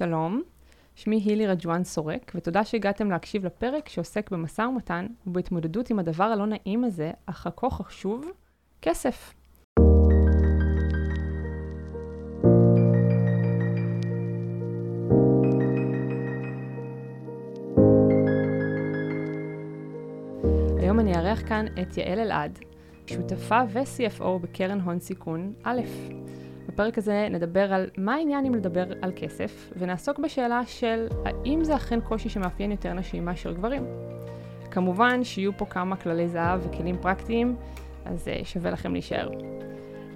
שלום, שמי הילי רג'ואן סורק, ותודה שהגעתם להקשיב לפרק שעוסק במשא ומתן ובהתמודדות עם הדבר הלא נעים הזה, אך הכה חשוב, כסף. היום אני אארח כאן את יעל אלעד, שותפה ו-CFO בקרן הון סיכון א'. בפרק הזה נדבר על מה העניין אם לדבר על כסף, ונעסוק בשאלה של האם זה אכן קושי שמאפיין יותר נשים מאשר גברים. כמובן שיהיו פה כמה כללי זהב וכלים פרקטיים, אז uh, שווה לכם להישאר.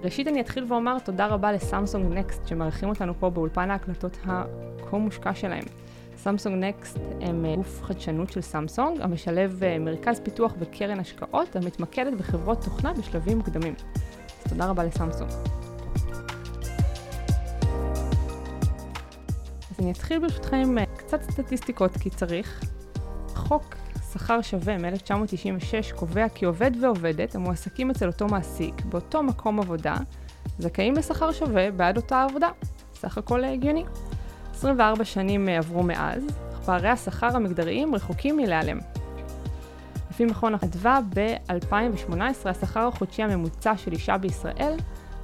ראשית אני אתחיל ואומר תודה רבה לסמסונג נקסט שמארחים אותנו פה באולפן ההקלטות הכה מושקע שלהם. סמסונג נקסט הם אה, גוף חדשנות של סמסונג, המשלב אה, מרכז פיתוח וקרן השקעות המתמקדת בחברות תוכנה בשלבים מוקדמים. אז תודה רבה לסמסונג. אז אני אתחיל ברשותכם עם אה, קצת סטטיסטיקות כי צריך. חוק שכר שווה מ-1996 קובע כי עובד ועובדת המועסקים אצל אותו מעסיק באותו מקום עבודה זכאים לשכר שווה בעד אותה עבודה. סך הכל הגיוני. 24 שנים אה, עברו מאז, אך פערי השכר המגדריים רחוקים מלהיעלם. לפי מכון אדווה, ב-2018 השכר החודשי הממוצע של אישה בישראל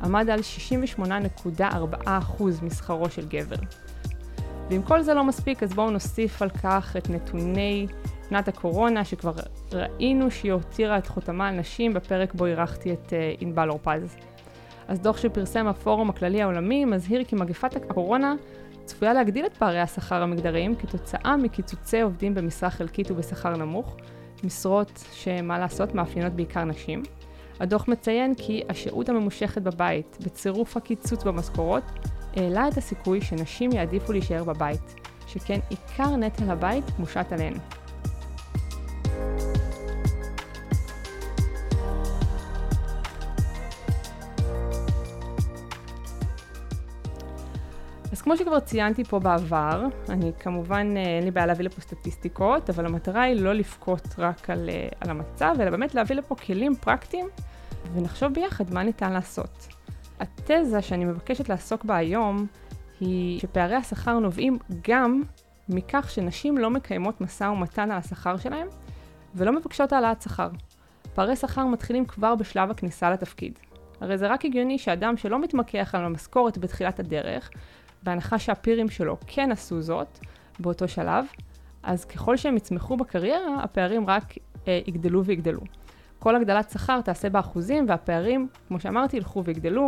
עמד על 68.4% משכרו של גבר. ואם כל זה לא מספיק, אז בואו נוסיף על כך את נתוני שנת הקורונה, שכבר ראינו שהיא הותירה את חותמה על נשים בפרק בו אירחתי את אה, ענבל אורפז. אז דוח שפרסם הפורום הכללי העולמי מזהיר כי מגפת הקורונה צפויה להגדיל את פערי השכר המגדריים כתוצאה מקיצוצי עובדים במשרה חלקית ובשכר נמוך, משרות שמה לעשות מאפיינות בעיקר נשים. הדוח מציין כי השהות הממושכת בבית, בצירוף הקיצוץ במשכורות, העלה את הסיכוי שנשים יעדיפו להישאר בבית, שכן עיקר נטל הבית מושת עליהן. אז כמו שכבר ציינתי פה בעבר, אני כמובן, אה, אין לי בעיה להביא לפה סטטיסטיקות, אבל המטרה היא לא לבכות רק על, אה, על המצב, אלא באמת להביא לפה כלים פרקטיים ונחשוב ביחד מה ניתן לעשות. התזה שאני מבקשת לעסוק בה היום היא שפערי השכר נובעים גם מכך שנשים לא מקיימות משא ומתן על השכר שלהם ולא מבקשות העלאת שכר. פערי שכר מתחילים כבר בשלב הכניסה לתפקיד. הרי זה רק הגיוני שאדם שלא מתמקח על המשכורת בתחילת הדרך, בהנחה שהפירים שלו כן עשו זאת באותו שלב, אז ככל שהם יצמחו בקריירה, הפערים רק אה, יגדלו ויגדלו. כל הגדלת שכר תעשה באחוזים, והפערים, כמו שאמרתי, ילכו ויגדלו,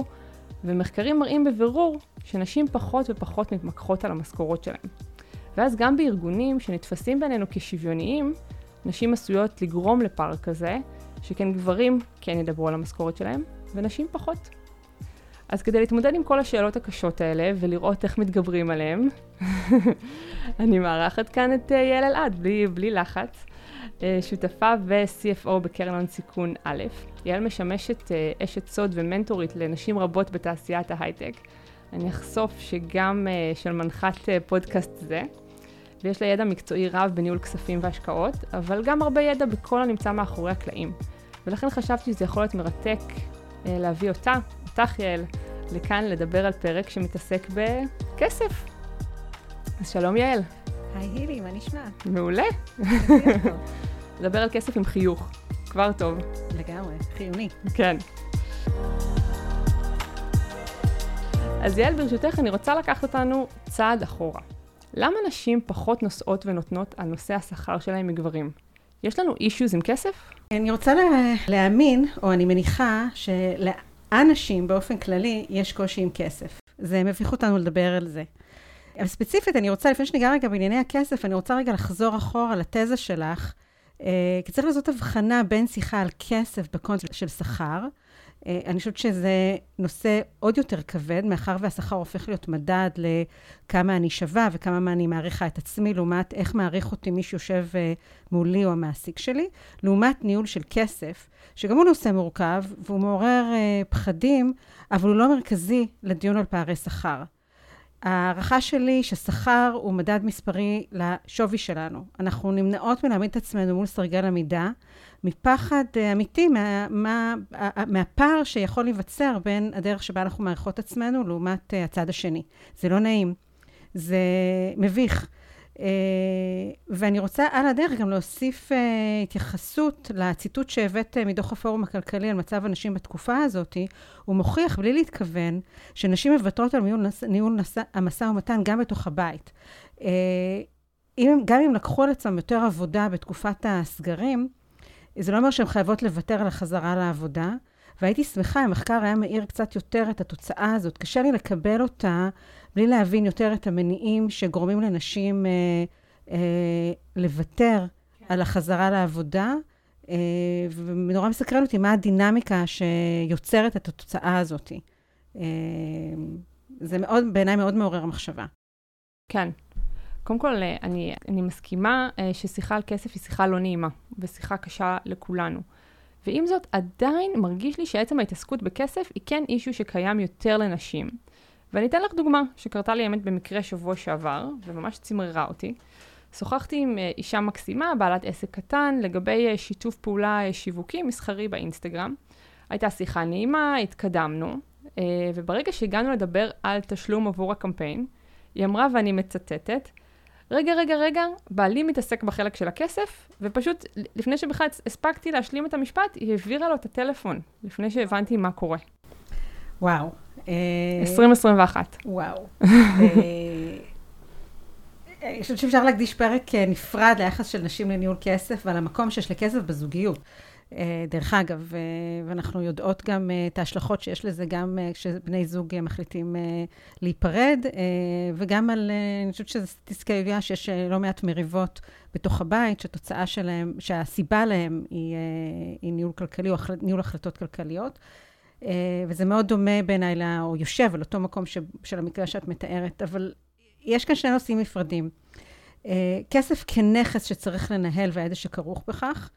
ומחקרים מראים בבירור שנשים פחות ופחות מתמקחות על המשכורות שלהם. ואז גם בארגונים שנתפסים בינינו כשוויוניים, נשים עשויות לגרום לפער כזה, שכן גברים כן ידברו על המשכורת שלהם, ונשים פחות. אז כדי להתמודד עם כל השאלות הקשות האלה ולראות איך מתגברים עליהן, אני מארחת כאן את אה, יעל אלעד, בלי, בלי לחץ. אה, שותפה ו-CFO בקרן הון סיכון א'. יעל משמשת אה, אשת סוד ומנטורית לנשים רבות בתעשיית ההייטק. אני אחשוף שגם של מנחת פודקאסט זה, ויש לה ידע מקצועי רב בניהול כספים והשקעות, אבל גם הרבה ידע בכל הנמצא מאחורי הקלעים. ולכן חשבתי שזה יכול להיות מרתק להביא אותה, אותך יעל, לכאן לדבר על פרק שמתעסק בכסף. אז שלום יעל. היי הילי, מה נשמע? מעולה. לדבר על כסף עם חיוך, כבר טוב. לגמרי, חיוני. כן. אז יעל, ברשותך, אני רוצה לקחת אותנו צעד אחורה. למה נשים פחות נושאות ונותנות על נושא השכר שלהם מגברים? יש לנו אישוז עם כסף? אני רוצה לה, להאמין, או אני מניחה, של... אנשים באופן כללי יש קושי עם כסף. זה מביך אותנו לדבר על זה. אבל ספציפית, אני רוצה, לפני שניגע רגע בענייני הכסף, אני רוצה רגע לחזור אחורה לתזה שלך, כי צריך לעשות הבחנה בין שיחה על כסף בקונטקסט של שכר, אה, אני חושבת שזה נושא עוד יותר כבד, מאחר והשכר הופך להיות מדד לכמה אני שווה וכמה מה אני מעריכה את עצמי, לעומת איך מעריך אותי מי שיושב אה, מולי או המעסיק שלי, לעומת ניהול של כסף, שגם הוא נושא מורכב והוא מעורר אה, פחדים, אבל הוא לא מרכזי לדיון על פערי שכר. ההערכה שלי ששכר הוא מדד מספרי לשווי שלנו. אנחנו נמנעות מלהעמיד את עצמנו מול סרגל עמידה, מפחד אה, אמיתי מה, מה, מהפער שיכול להיווצר בין הדרך שבה אנחנו מעריכות עצמנו לעומת אה, הצד השני. זה לא נעים. זה מביך. Uh, ואני רוצה על הדרך גם להוסיף uh, התייחסות לציטוט שהבאת uh, מדוח הפורום הכלכלי על מצב הנשים בתקופה הזאת. הוא מוכיח, בלי להתכוון, שנשים מוותרות על ניהול, ניהול המשא ומתן גם בתוך הבית. אם, גם אם לקחו על עצמם יותר עבודה בתקופת הסגרים, זה לא אומר שהן חייבות לוותר על החזרה לעבודה. והייתי שמחה אם המחקר היה מאיר קצת יותר את התוצאה הזאת. קשה לי לקבל אותה בלי להבין יותר את המניעים שגורמים לנשים אה, אה, לוותר כן. על החזרה לעבודה. אה, ונורא מסקרן אותי מה הדינמיקה שיוצרת את התוצאה הזאת. אה, זה מאוד, בעיניי מאוד מעורר מחשבה. כן. קודם כל, אה, אני, אני מסכימה אה, ששיחה על כסף היא שיחה לא נעימה, ושיחה קשה לכולנו. ועם זאת, עדיין מרגיש לי שעצם ההתעסקות בכסף היא כן אישו שקיים יותר לנשים. ואני אתן לך דוגמה שקרתה לי האמת במקרה שבוע שעבר, וממש צמררה אותי. שוחחתי עם אה, אישה מקסימה, בעלת עסק קטן, לגבי אה, שיתוף פעולה אה, שיווקי מסחרי באינסטגרם. הייתה שיחה נעימה, התקדמנו, וברגע שהגענו לדבר על תשלום עבור הקמפיין, היא אמרה, ואני מצטטת, רגע, רגע, רגע, בעלי מתעסק בחלק של הכסף, ופשוט לפני שבכלל הספקתי להשלים את המשפט, היא העבירה לו את הטלפון, לפני שהבנתי מה קורה. וואו. 2021. אה, וואו. אה, אני חושבת שאפשר להקדיש פרק אה, נפרד ליחס של נשים לניהול כסף ועל המקום שיש לכסף בזוגיות. דרך אגב, ואנחנו יודעות גם את ההשלכות שיש לזה גם כשבני זוג מחליטים להיפרד, וגם על, אני חושבת שזו סטטיסטיקה יביאה שיש לא מעט מריבות בתוך הבית, שהתוצאה שלהם, שהסיבה להם היא, היא ניהול כלכלי או ניהול החלטות כלכליות. אה, וזה מאוד דומה בעיניי, או יושב על אותו מקום ש, של המקרה שאת מתארת, אבל יש כאן שני נושאים נפרדים. אה, כסף כנכס שצריך לנהל והידע שכרוך בכך,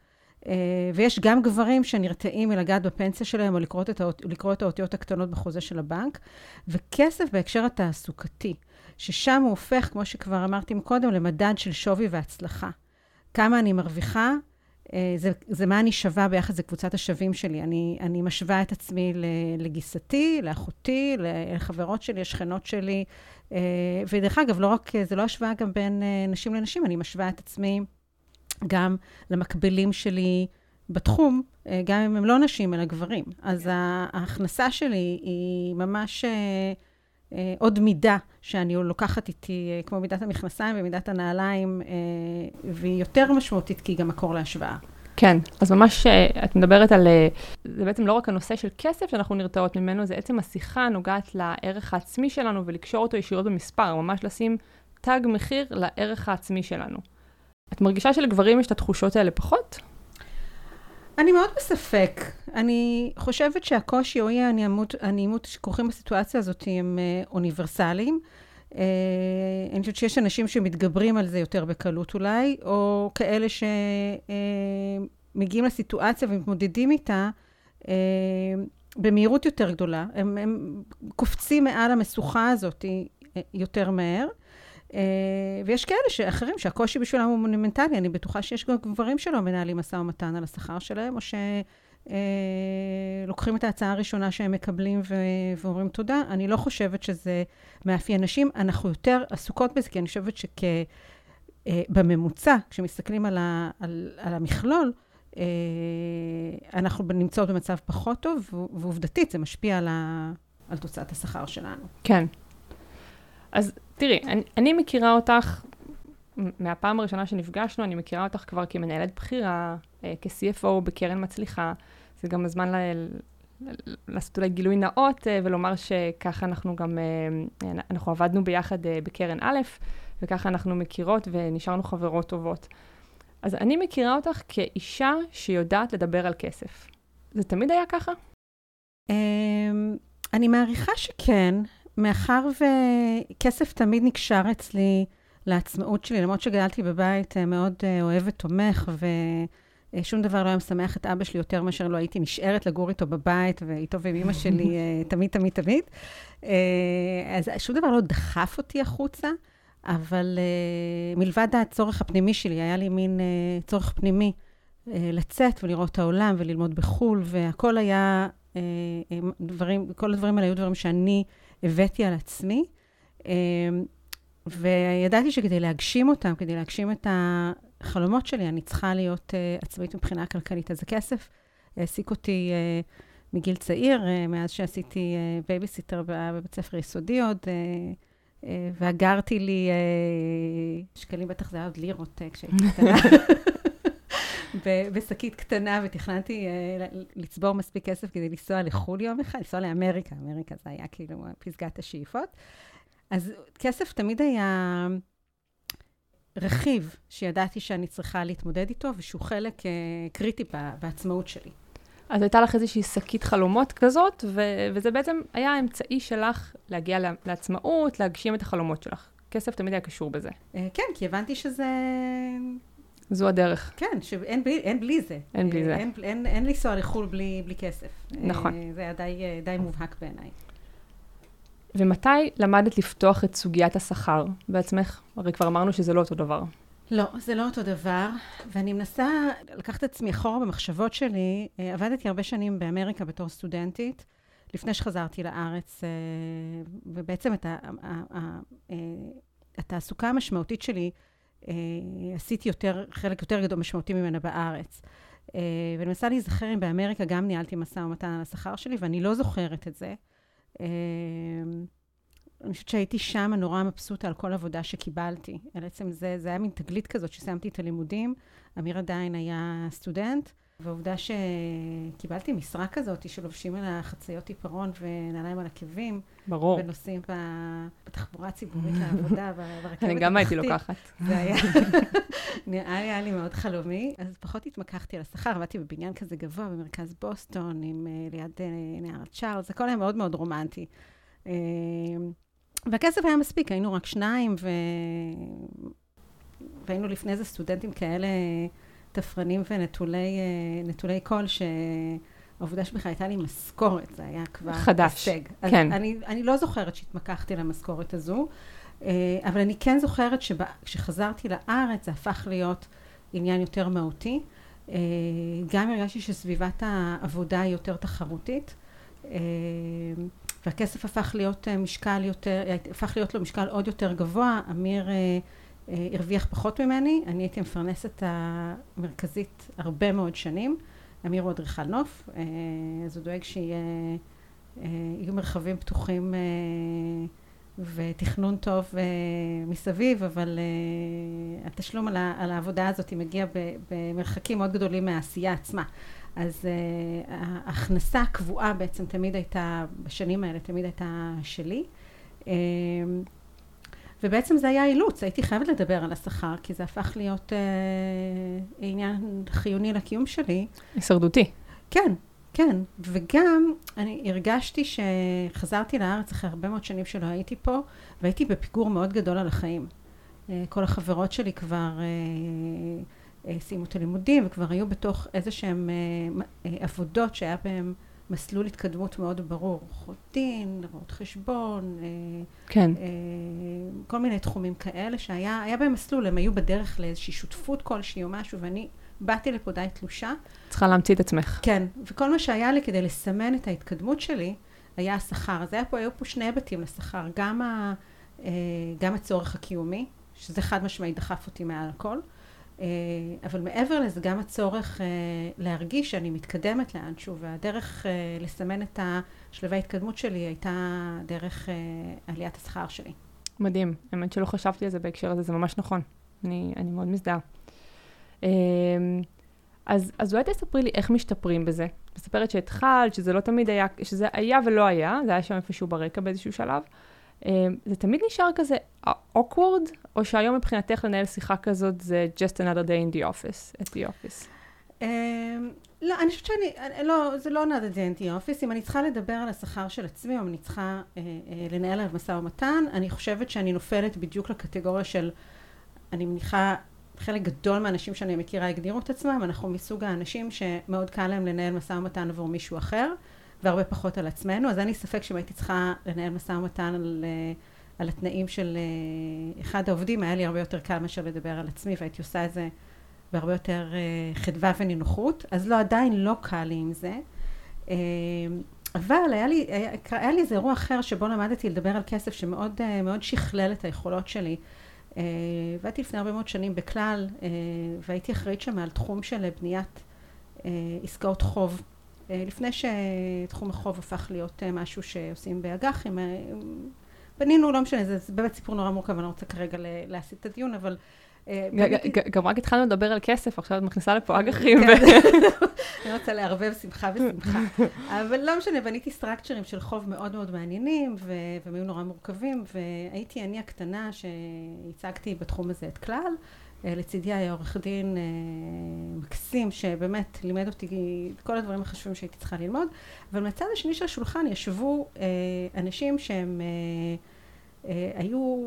אה, ויש גם גברים שנרתעים מלגעת בפנסיה שלהם או לקרוא את, האות, לקרוא את האותיות הקטנות בחוזה של הבנק, וכסף בהקשר התעסוקתי, ששם הוא הופך, כמו שכבר אמרתי קודם, למדד של שווי והצלחה. כמה אני מרוויחה, זה, זה מה אני שווה ביחס לקבוצת השווים שלי. אני, אני משווה את עצמי לגיסתי, לאחותי, לחברות שלי, לשכנות שלי. אה, ודרך אגב, לא רק, זה לא השוואה גם בין אה, נשים לנשים, אני משווה את עצמי גם למקבילים שלי בתחום, גם אם הם לא נשים, אלא גברים. אז ההכנסה שלי היא ממש... עוד מידה שאני לוקחת איתי, כמו מידת המכנסיים ומידת הנעליים, והיא יותר משמעותית כי היא גם מקור להשוואה. כן, אז ממש את מדברת על, זה בעצם לא רק הנושא של כסף שאנחנו נרתעות ממנו, זה עצם השיחה הנוגעת לערך העצמי שלנו ולקשור אותו ישירות במספר, ממש לשים תג מחיר לערך העצמי שלנו. את מרגישה שלגברים יש את התחושות האלה פחות? אני מאוד בספק. אני חושבת שהקושי או אי הנעימות שכרוכים בסיטואציה הזאת הם אה, אוניברסליים. Uh, אני חושבת שיש אנשים שמתגברים על זה יותר בקלות אולי, או כאלה שמגיעים uh, לסיטואציה ומתמודדים איתה uh, במהירות יותר גדולה. הם, הם קופצים מעל המשוכה הזאת יותר מהר. Uh, ויש כאלה שאחרים שהקושי בשבילם הוא מונומנטלי, אני בטוחה שיש גם גברים שלא מנהלים משא ומתן על השכר שלהם, או שלוקחים uh, את ההצעה הראשונה שהם מקבלים ו- ואומרים תודה. אני לא חושבת שזה מאפיין נשים, אנחנו יותר עסוקות בזה, כי אני חושבת שבממוצע, uh, כשמסתכלים על, ה- על, על המכלול, אנחנו נמצאות במצב פחות טוב, ועובדתית זה משפיע על, ה- על תוצאת השכר שלנו. כן. אז תראי, אני, אני מכירה אותך, מהפעם הראשונה שנפגשנו, אני מכירה אותך כבר כמנהלת בכירה, אה, כ-CFO בקרן מצליחה. זה גם הזמן ל- לעשות אולי גילוי נאות אה, ולומר שככה אנחנו גם, אה, אנחנו עבדנו ביחד בקרן א', וככה אנחנו מכירות ונשארנו חברות טובות. אז אני מכירה אותך כאישה שיודעת לדבר על כסף. זה תמיד היה ככה? אמ, אני מעריכה שכן. מאחר וכסף תמיד נקשר אצלי לעצמאות שלי, למרות שגדלתי בבית אה, מאוד אה, אוהב ותומך, ושום דבר לא היה משמח את אבא שלי יותר מאשר לא הייתי נשארת לגור איתו בבית, ואיתו ועם אמא שלי אה, תמיד, תמיד, תמיד. אז שום דבר לא דחף אותי החוצה, אבל מלבד הצורך הפנימי שלי, היה לי מין צורך פנימי לצאת ולראות את העולם וללמוד בחו"ל, והכל היה דברים, כל הדברים האלה היו דברים שאני... הבאתי על עצמי. אמ, וידעתי שכדי להגשים אותם, כדי להגשים את החלומות שלי, אני צריכה להיות uh, עצמאית מבחינה כלכלית. אז הכסף העסיק אותי uh, מגיל צעיר, uh, מאז שעשיתי בייביסיטר בבית ספר יסודי עוד, ואגרתי לי, שקלים בטח זה היה עוד לירות כשהייתי קטנה. בשקית קטנה, ותכננתי uh, לצבור מספיק כסף כדי לנסוע לחו"ל יום אחד, לנסוע לאמריקה, אמריקה זה היה כאילו פסגת השאיפות. אז כסף תמיד היה רכיב שידעתי שאני צריכה להתמודד איתו, ושהוא חלק uh, קריטי בעצמאות שלי. אז הייתה לך איזושהי שקית חלומות כזאת, ו- וזה בעצם היה האמצעי שלך להגיע לעצמאות, להגשים את החלומות שלך. כסף תמיד היה קשור בזה. Uh, כן, כי הבנתי שזה... זו הדרך. כן, שאין בלי, אין בלי זה. אין בלי זה. אין, אין, אין לנסוע לחו"ל בלי, בלי כסף. נכון. זה היה די, די מובהק בעיניי. ומתי למדת לפתוח את סוגיית השכר בעצמך? הרי כבר אמרנו שזה לא אותו דבר. לא, זה לא אותו דבר, ואני מנסה לקחת את עצמי אחורה במחשבות שלי. עבדתי הרבה שנים באמריקה בתור סטודנטית, לפני שחזרתי לארץ, ובעצם את התעסוקה המשמעותית שלי עשיתי יותר, חלק יותר גדול משמעותי ממנה בארץ. ואני מנסה להיזכר אם באמריקה גם ניהלתי משא ומתן על השכר שלי, ואני לא זוכרת את זה. אני חושבת שהייתי שם נורא מבסוטה על כל עבודה שקיבלתי. בעצם זה, זה היה מין תגלית כזאת שסיימתי את הלימודים, אמיר עדיין היה סטודנט, והעובדה שקיבלתי משרה כזאת, שלובשים על החציות עיפרון ונעליים על עקבים. ברור. ונוסעים בתחבורה הציבורית לעבודה, ברכבת התחתית. אני גם הייתי לוקחת. זה היה, נראה לי, היה לי מאוד חלומי. אז פחות התמקחתי על השכר, עבדתי בבניין כזה גבוה במרכז בוסטון, עם, ליד נהר צ'ארלס, הכל היה מאוד מאוד רומנטי. והכסף היה מספיק, היינו רק שניים. והיינו לפני זה סטודנטים כאלה תפרנים ונטולי קול, שהעובדה שבכלל הייתה לי משכורת, זה היה כבר חדש, הישג. כן. אני, אני לא זוכרת שהתמקחתי למשכורת הזו, אבל אני כן זוכרת שכשחזרתי לארץ זה הפך להיות עניין יותר מהותי. גם הרגשתי שסביבת העבודה היא יותר תחרותית. והכסף הפך להיות משקל יותר, הפך להיות לו משקל עוד יותר גבוה. אמיר הרוויח פחות ממני, אני הייתי המפרנסת המרכזית הרבה מאוד שנים. אמיר הוא אדריכל נוף, אז הוא דואג שיהיו מרחבים פתוחים ותכנון טוב מסביב, אבל התשלום על העבודה הזאת מגיע במרחקים מאוד גדולים מהעשייה עצמה. אז ההכנסה הקבועה בעצם תמיד הייתה, בשנים האלה תמיד הייתה שלי. ובעצם זה היה אילוץ, הייתי חייבת לדבר על השכר, כי זה הפך להיות uh, עניין חיוני לקיום שלי. הישרדותי. כן, כן. וגם אני הרגשתי שחזרתי לארץ אחרי הרבה מאוד שנים שלא הייתי פה, והייתי בפיגור מאוד גדול על החיים. Uh, כל החברות שלי כבר... Uh, סיימו את הלימודים וכבר היו בתוך איזה שהן עבודות שהיה בהן מסלול התקדמות מאוד ברור, עורכות דין, רואות חשבון, כן. כל מיני תחומים כאלה שהיה בהם מסלול, הם היו בדרך לאיזושהי שותפות כלשהי או משהו, ואני באתי לפה די תלושה. צריכה להמציא את עצמך. כן, וכל מה שהיה לי כדי לסמן את ההתקדמות שלי, היה השכר. אז היה פה, היו פה שני היבטים לשכר, גם, ה, גם הצורך הקיומי, שזה חד משמעית דחף אותי מעל הכל, אבל מעבר לזה גם הצורך להרגיש שאני מתקדמת לאנשהו, והדרך לסמן את השלבי ההתקדמות שלי הייתה דרך עליית השכר שלי. מדהים. האמת שלא חשבתי על זה בהקשר הזה, זה ממש נכון. אני, אני מאוד מזדהה. אז, אז אולי תספרי לי איך משתפרים בזה. מספרת שהתחלת, שזה לא תמיד היה, שזה היה ולא היה, זה היה שם איפשהו ברקע באיזשהו שלב. זה תמיד נשאר כזה awkward, או שהיום מבחינתך לנהל שיחה כזאת זה just another day in the office, at the office? לא, אני חושבת שאני, לא, זה לא another day in the office. אם אני צריכה לדבר על השכר של עצמי, או אם אני צריכה לנהל עליו משא ומתן, אני חושבת שאני נופלת בדיוק לקטגוריה של, אני מניחה, חלק גדול מהאנשים שאני מכירה הגדירו את עצמם, אנחנו מסוג האנשים שמאוד קל להם לנהל משא ומתן עבור מישהו אחר. והרבה פחות על עצמנו, אז אין לי ספק שאם הייתי צריכה לנהל משא ומתן על, על התנאים של אחד העובדים, היה לי הרבה יותר קל מאשר לדבר על עצמי, והייתי עושה את זה בהרבה יותר חדווה ונינוחות, אז לא, עדיין לא קל לי עם זה. אבל היה לי, היה, לי איזה אירוע אחר שבו למדתי לדבר על כסף שמאוד מאוד שכלל את היכולות שלי. ועבדתי לפני הרבה מאוד שנים בכלל, והייתי אחראית שם על תחום של בניית עסקאות חוב. לפני שתחום החוב הפך להיות משהו שעושים באג"חים, בנינו, לא משנה, זה, זה באמת סיפור נורא מורכב, אני לא רוצה כרגע להסיט את הדיון, אבל... אה, גם רק התחלנו לדבר על כסף, עכשיו את מכניסה לפה אג"חים. כן. אני רוצה לערבב שמחה ושמחה. אבל לא משנה, בניתי סטרקצ'רים של חוב מאוד מאוד מעניינים, והם היו נורא מורכבים, והייתי אני הקטנה שהצגתי בתחום הזה את כלל. אה, לצידי היה עורך דין אה, מקסים, שבאמת לימד אותי את כל הדברים החשובים שהייתי צריכה ללמוד, אבל מהצד השני של השולחן ישבו אה, אנשים שהם היו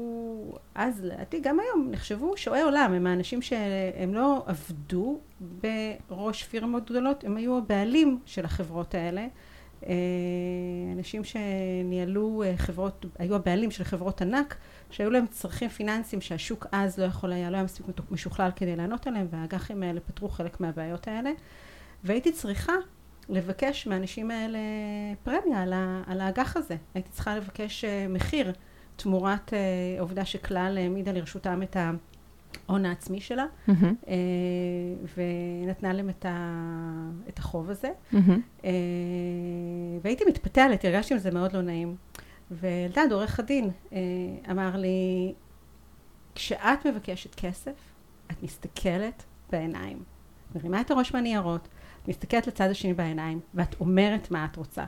אז, לדעתי גם היום, נחשבו שועי עולם, הם האנשים שהם לא עבדו בראש פירמות גדולות, הם היו הבעלים של החברות האלה. אנשים שניהלו חברות, היו הבעלים של חברות ענק, שהיו להם צרכים פיננסיים שהשוק אז לא יכול היה, לא היה מספיק משוכלל כדי לענות עליהם, והאג"חים האלה פתרו חלק מהבעיות האלה. והייתי צריכה לבקש מהאנשים האלה פרמיה על, על האג"ח הזה. הייתי צריכה לבקש אה, מחיר תמורת אה, העובדה שכלל העמידה לרשותם את ההון העצמי שלה, mm-hmm. ונתנה להם את, ה, את החוב הזה. Mm-hmm. והייתי מתפתלת, הרגשתי עם זה מאוד לא נעים. ואלדד, עורך הדין, אה, אמר לי, כשאת מבקשת כסף, את מסתכלת בעיניים. מרימה את הראש מהניירות, מסתכלת לצד השני בעיניים, ואת אומרת מה את רוצה.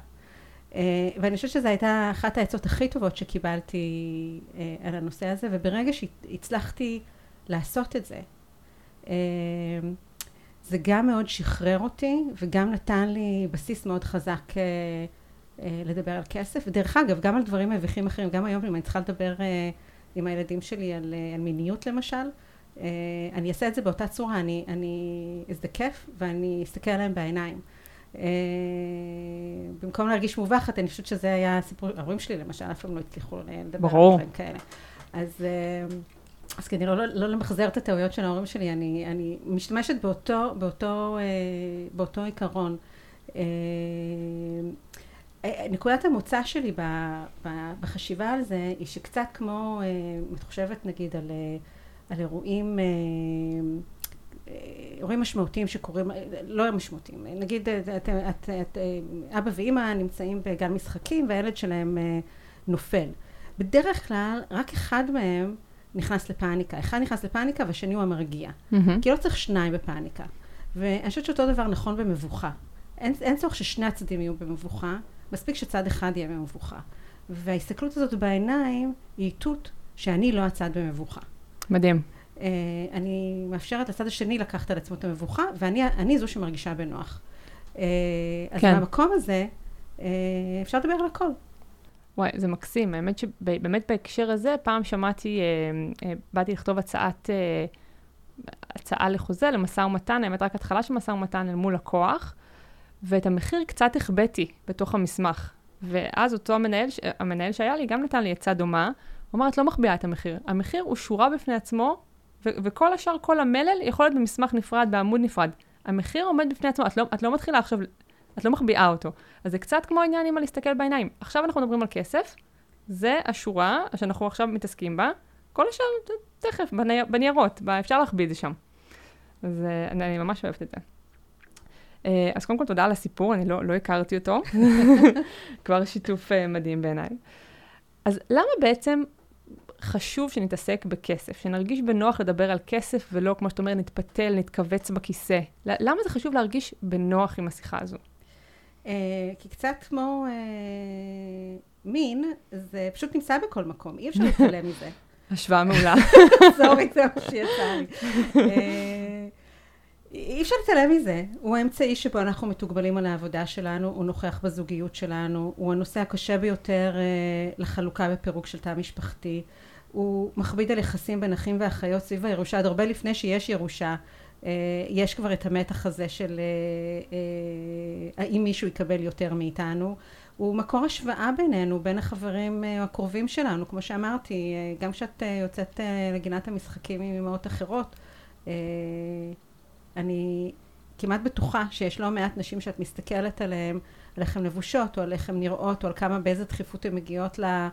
אה, ואני חושבת שזו הייתה אחת העצות הכי טובות שקיבלתי אה, על הנושא הזה, וברגע שהצלחתי לעשות את זה, זה גם מאוד שחרר אותי, וגם נתן לי בסיס מאוד חזק אה, לדבר על כסף. ודרך אגב, גם על דברים מביכים אחרים, גם היום אם אני צריכה לדבר אה, עם הילדים שלי על, אה, על מיניות למשל, אני אעשה את זה באותה צורה, אני, אני אזדקף ואני אסתכל עליהם בעיניים. במקום להרגיש מובכת, אני חושבת שזה היה הסיפור, ההורים שלי למשל, אף פעם לא הצליחו לדבר ברור. על דברים כאלה. אז, אז כדי לא, לא למחזר את הטעויות של ההורים שלי, אני, אני משתמשת באותו, באותו, באותו עיקרון. נקודת המוצא שלי בחשיבה על זה היא שקצת כמו, אה, את חושבת נגיד על, אה, על אירועים, אה, אירועים משמעותיים שקורים, לא משמעותיים, נגיד את, את, את, את, אבא ואימא נמצאים בגן משחקים והילד שלהם נופל. בדרך כלל רק אחד מהם נכנס לפאניקה, אחד נכנס לפאניקה והשני הוא המרגיע, mm-hmm. כי לא צריך שניים בפאניקה. ואני חושבת שאותו דבר נכון במבוכה. אין, אין צורך ששני הצדדים יהיו במבוכה, מספיק שצד אחד יהיה במבוכה. וההסתכלות הזאת בעיניים היא איתות שאני לא הצד במבוכה. מדהים. Uh, אני מאפשרת לצד השני לקחת על עצמו את המבוכה, ואני זו שמרגישה בנוח. Uh, אז כן. מהמקום הזה, uh, אפשר לדבר על הכל. וואי, זה מקסים. האמת שבאמת בהקשר הזה, פעם שמעתי, uh, uh, באתי לכתוב הצעת, uh, הצעה לחוזה, למשא ומתן, האמת רק התחלה של משא ומתן אל מול לקוח. ואת המחיר קצת החבאתי בתוך המסמך. ואז אותו המנהל, המנהל שהיה לי גם נתן לי עצה דומה, הוא אמר, את לא מחביאה את המחיר. המחיר הוא שורה בפני עצמו, ו- וכל השאר, כל המלל יכול להיות במסמך נפרד, בעמוד נפרד. המחיר עומד בפני עצמו, את לא, את לא מתחילה עכשיו, את לא מחביאה אותו. אז זה קצת כמו העניין עם הלהסתכל בעיניים. עכשיו אנחנו מדברים על כסף, זה השורה שאנחנו עכשיו מתעסקים בה, כל השאר תכף, בני, בניירות, אפשר להחביא את זה שם. אז אני, אני ממש אוהבת את זה. אה, אז קודם כל תודה על הסיפור, אני לא, לא הכרתי אותו. כבר שיתוף uh, מדהים בעיניי. אז למה בעצם חשוב שנתעסק בכסף, שנרגיש בנוח לדבר על כסף ולא, כמו שאת אומרת, נתפתל, נתכווץ בכיסא? למה זה חשוב להרגיש בנוח עם השיחה הזו? Uh, כי קצת כמו uh, מין, זה פשוט נמצא בכל מקום, אי אפשר להתעלם מזה. השוואה מעולה. סורי, זה מה שיצא לי. אי אפשר להתעלם מזה. הוא האמצעי שבו אנחנו מתוגבלים על העבודה שלנו, הוא נוכח בזוגיות שלנו, הוא הנושא הקשה ביותר אה, לחלוקה ופירוק של תא משפחתי. הוא מכביד על יחסים בין אחים ואחיות סביב הירושה, עוד הרבה לפני שיש ירושה. אה, יש כבר את המתח הזה של אה, אה, האם מישהו יקבל יותר מאיתנו. הוא מקור השוואה בינינו, בין החברים אה, הקרובים שלנו. כמו שאמרתי, אה, גם כשאת אה, יוצאת לגינת המשחקים עם אמהות אחרות, אני כמעט בטוחה שיש לא מעט נשים שאת מסתכלת עליהן, על איך הן לבושות, או על איך הן נראות, או על כמה, באיזה דחיפות הן מגיעות ל...